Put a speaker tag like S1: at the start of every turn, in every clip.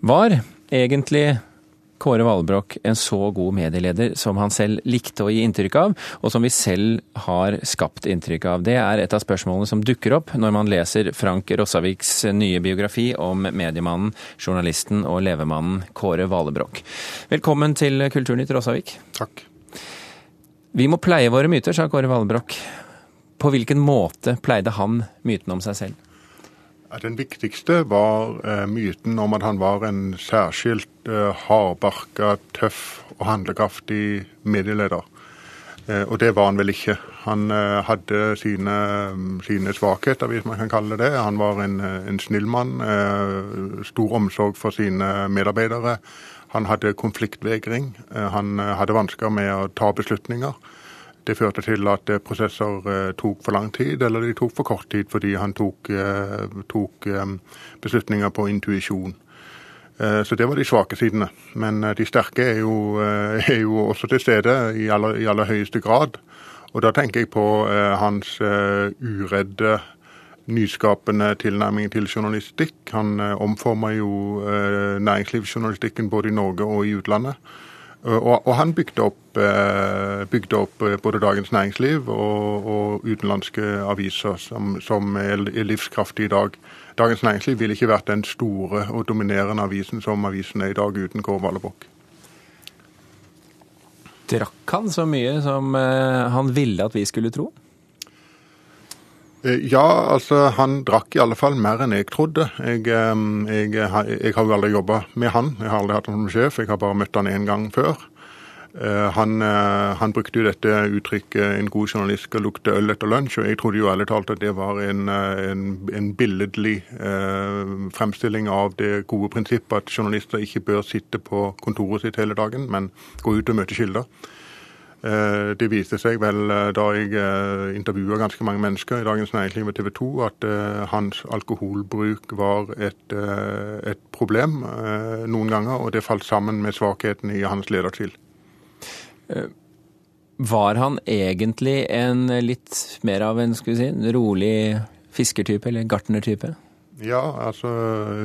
S1: Var egentlig Kåre Valbrokk en så god medieleder som han selv likte å gi inntrykk av, og som vi selv har skapt inntrykk av? Det er et av spørsmålene som dukker opp når man leser Frank Rossaviks nye biografi om mediemannen, journalisten og levemannen Kåre Valebrokk. Velkommen til Kulturnytt, Rossavik.
S2: Takk.
S1: Vi må pleie våre myter, sa Kåre Valebrokk. På hvilken måte pleide han mytene om seg selv?
S2: Den viktigste var eh, myten om at han var en særskilt eh, hardbarka, tøff og handlekraftig medieleder. Eh, og det var han vel ikke. Han hadde sine, sine, svakheter, hvis man kan kalle det det. Han var en, en snill mann. Stor omsorg for sine medarbeidere. Han hadde konfliktvegring. Han hadde vansker med å ta beslutninger. Det førte til at eh, prosesser eh, tok for lang tid, eller de tok for kort tid fordi han tok, eh, tok beslutninger på intuisjon. Så det var de svake sidene. Men de sterke er jo, er jo også til stede i aller, i aller, høyeste grad. Og da tenker jeg på hans uredde, nyskapende tilnærming til journalistikk. Han omformer jo næringslivsjournalistikken både i Norge og i utlandet. Og, og han bygde opp, eh, bygde opp, eh, både Dagens Næringsliv og, og utenlandske aviser som, som, er livskraftige i dag. Dagens Næringsliv ville ikke vært den store og dominerende avisen som avisen er i dag uten Kåre Valebokk.
S1: Drakk han så mye som eh, han ville at vi skulle tro?
S2: Eh, ja, altså han drakk i alle fall mer enn jeg trodde. Jeg, jeg, jeg har jo aldri jobba med han, jeg har aldri hatt han som sjef, jeg har bare møtt han én gang før. Eh, han, eh, han, brukte jo dette uttrykket 'en god journalist skal lukte øl etter lunsj', og jeg trodde jo ærlig talt at det var en, en, en billedlig eh, fremstilling av det gode prinsippet at journalister ikke bør sitte på kontoret sitt hele dagen, men gå ut og møte kilder. Eh, det viste seg vel eh, da jeg eh, intervjua ganske mange mennesker i Dagens Næringsliv og TV 2, at hans alkoholbruk var et, et problem noen ganger, og det falt sammen med svakheten i hans lederstil.
S1: Var han egentlig en litt mer av en, skal vi si, rolig fiskertype, eller gartnertype?
S2: Ja, altså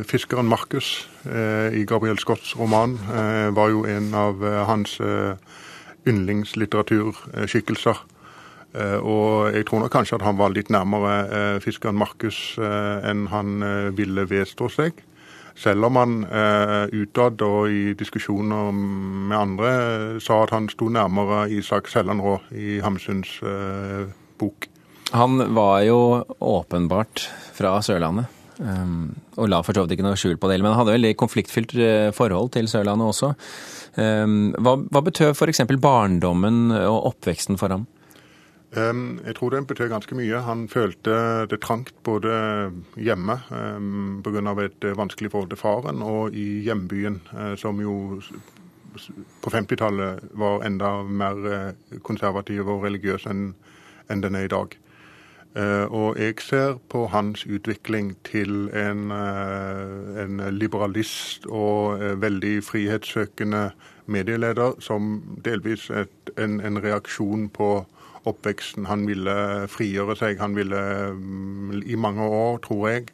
S2: fiskeren Markus eh, i Gabriel Scotts roman eh, var jo en av eh, hans yndlingslitteraturskikkelser. Eh, og jeg tror nok kanskje at han var litt nærmere eh, fiskeren Markus eh, enn han ville vedstå seg. Selv om han utad og i diskusjoner med andre sa at han sto nærmere Isak Sellanrå i Hamsuns bok.
S1: Han var jo åpenbart fra Sørlandet. Um, og la for så vidt ikke noe skjul på det, men han hadde veldig konfliktfylt forhold til Sørlandet også. Ehm, hva, hva betød f.eks. barndommen og oppveksten for ham?
S2: Ehm, jeg tror det betød ganske mye. Han følte det trangt både hjemme um, pga. et vanskelig forhold til faren, og i hjembyen, eh, som jo på 50-tallet var enda mer eh, konservativ og religiøs enn den er i dag. Eh, og jeg ser på hans utvikling til en, eh, en liberalist og eh, veldig frihetssøkende medieleder som delvis et, en, en, reaksjon på oppveksten. Han ville frigjøre seg. Han ville mm, i mange år, tror jeg,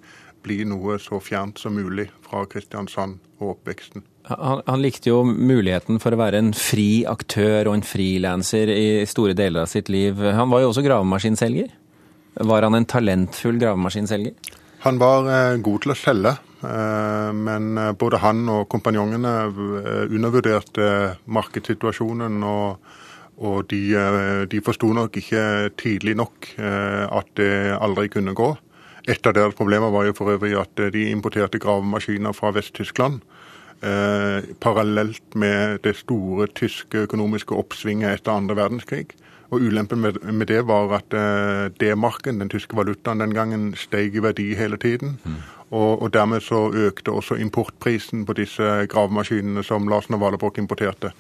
S2: bli noe så fjernt som mulig fra Kristiansand og oppveksten.
S1: Han, han, likte jo muligheten for å være en fri aktør og en frilanser i store deler av sitt liv. Han var jo også gravemaskinselger? Var han en talentfull gravemaskinselger?
S2: Han var eh, god til å selge, eh, men eh, både han og kompanjongene undervurderte markedssituasjonen. og, og de, de forsto nok ikke tidlig nok at det aldri kunne gå. Et av deres problemer var jo for øvrig at de importerte gravemaskiner fra Vest-Tyskland. Eh, parallelt med det store tyske økonomiske oppsvinget etter andre verdenskrig. Og Ulempen med, med det var at uh, D-marken, den tyske valutaen den gangen, steg i verdi hele tiden. Mm. Og, og, dermed så økte også importprisen på disse gravemaskinene som Larsen og Valebrokk importerte.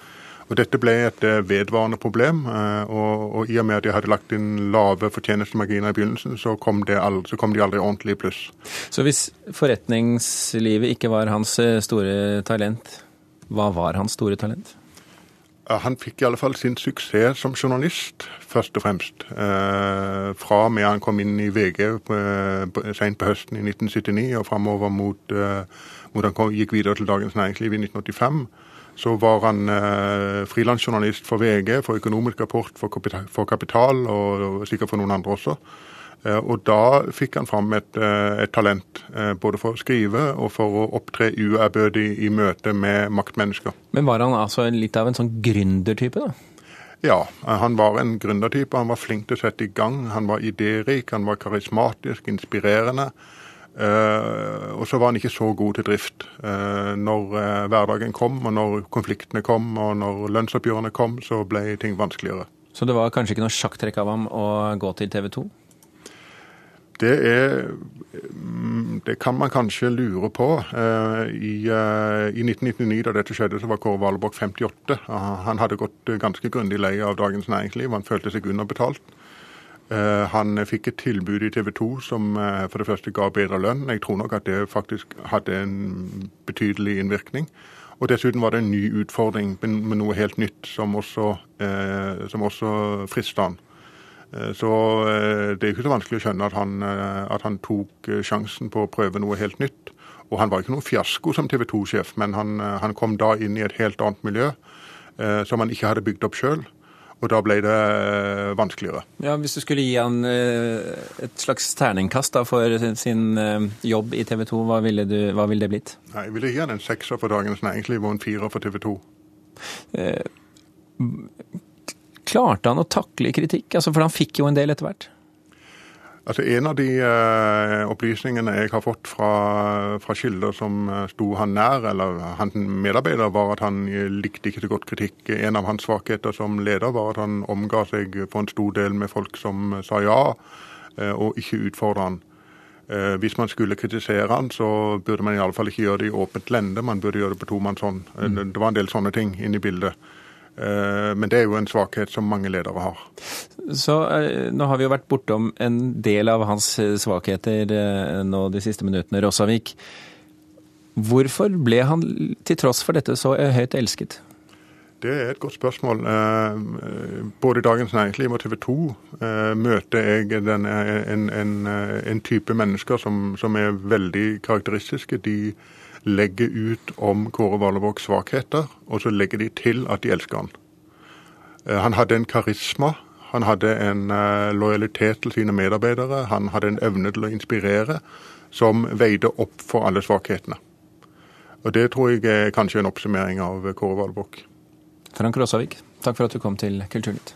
S2: Og Dette ble et uh, vedvarende problem. Uh, og, og, i og med at de hadde lagt inn lave fortjenestemarginer i begynnelsen, så kom, aldri, så kom de aldri ordentlig i pluss.
S1: Så hvis forretningslivet ikke var hans store talent, hva var hans store talent?
S2: Han fikk i alle fall sin suksess som journalist, først og fremst. Eh, fra med han kom inn i VG eh, sent på høsten i 1979 og framover mot, eh, mot han kom, gikk videre til Dagens Næringsliv i 1985. Så var han eh, frilansjournalist for VG, for Økonomisk rapport, for Kapital, for kapital og, og sikkert for noen andre også. Eh, og da fikk han fram et, eh, et, talent, eh, både for å skrive og for å opptre uærbødig i møte med maktmennesker.
S1: Men var han altså litt av en sånn gründertype, da?
S2: Ja, han var en gründertype. Han var flink til å sette i gang. Han var idérik, han var karismatisk, inspirerende. og så var han ikke så god til drift. når hverdagen kom, og når konfliktene kom, og når lønnsoppgjørene kom, så ble ting vanskeligere.
S1: Så det var kanskje ikke noe sjakktrekk av ham å gå til TV 2?
S2: Det, er, mm, det kan man kanskje lure på. Eh, I, eh, I, 1999, da dette skjedde, så var Kåre Valborg 58. Han hadde gått ganske grundig lei av Dagens Næringsliv. Han følte seg underbetalt. Eh, han fikk et tilbud i TV 2 som for det første ga bedre lønn. Jeg tror nok at det faktisk hadde en betydelig innvirkning. Og dessuten var det en ny utfordring med noe helt nytt som også, som også frista han. Eh, så eh, det er ikke så vanskelig å skjønne at han, eh, at han, tok sjansen på å prøve noe helt nytt. Og han var ikke noen fiasko som TV 2-sjef, men han, han, kom da inn i et helt annet miljø som han ikke hadde bygd opp sjøl. Og da ble det vanskeligere.
S1: Ja, Hvis du skulle gi han et slags terningkast da, for sin jobb i TV 2, hva ville, du, hva ville, det blitt?
S2: Nei, Jeg ville gi han en sekser for Dagens Næringsliv og en firer for TV 2. Eh,
S1: klarte han å takle kritikk? Altså, for han fikk jo en del etter hvert.
S2: Altså, En av de uh, opplysningene jeg har fått fra, fra kilder som uh, sto han nær, eller hans medarbeider, var at han likte ikke så godt kritikk. En av hans svakheter som leder var at han omga seg for en stor del med folk som sa ja, uh, og ikke utfordra han. Hvis man skulle kritisere han, så burde man i alle fall ikke gjøre det i åpent lende, man burde gjøre det på tomannshånd. Mm. Det var en del sånne ting inne i bildet. Eh, men det er jo en svakhet som mange ledere har.
S1: Så eh, Nå har vi jo vært bortom en del av hans eh, svakheter nå de siste minuttene. Rossavik, hvorfor ble han til tross for dette så høyt elsket?
S2: Det er et godt spørsmål. Både i Dagens Næringsliv og TV 2 møter jeg den, en, en, en, type mennesker som, som er veldig karakteristiske. De legger ut om Kåre Valevågs svakheter, og så legger de til at de elsker han. Eh, han hadde en karisma, han hadde en eh, lojalitet til sine medarbeidere, han hadde en evne til å inspirere som veide opp for alle svakhetene. Og Det tror jeg er kanskje en oppsummering av Kåre Valevåg.
S1: Frank Råsavik, takk for at du kom til Kulturnytt.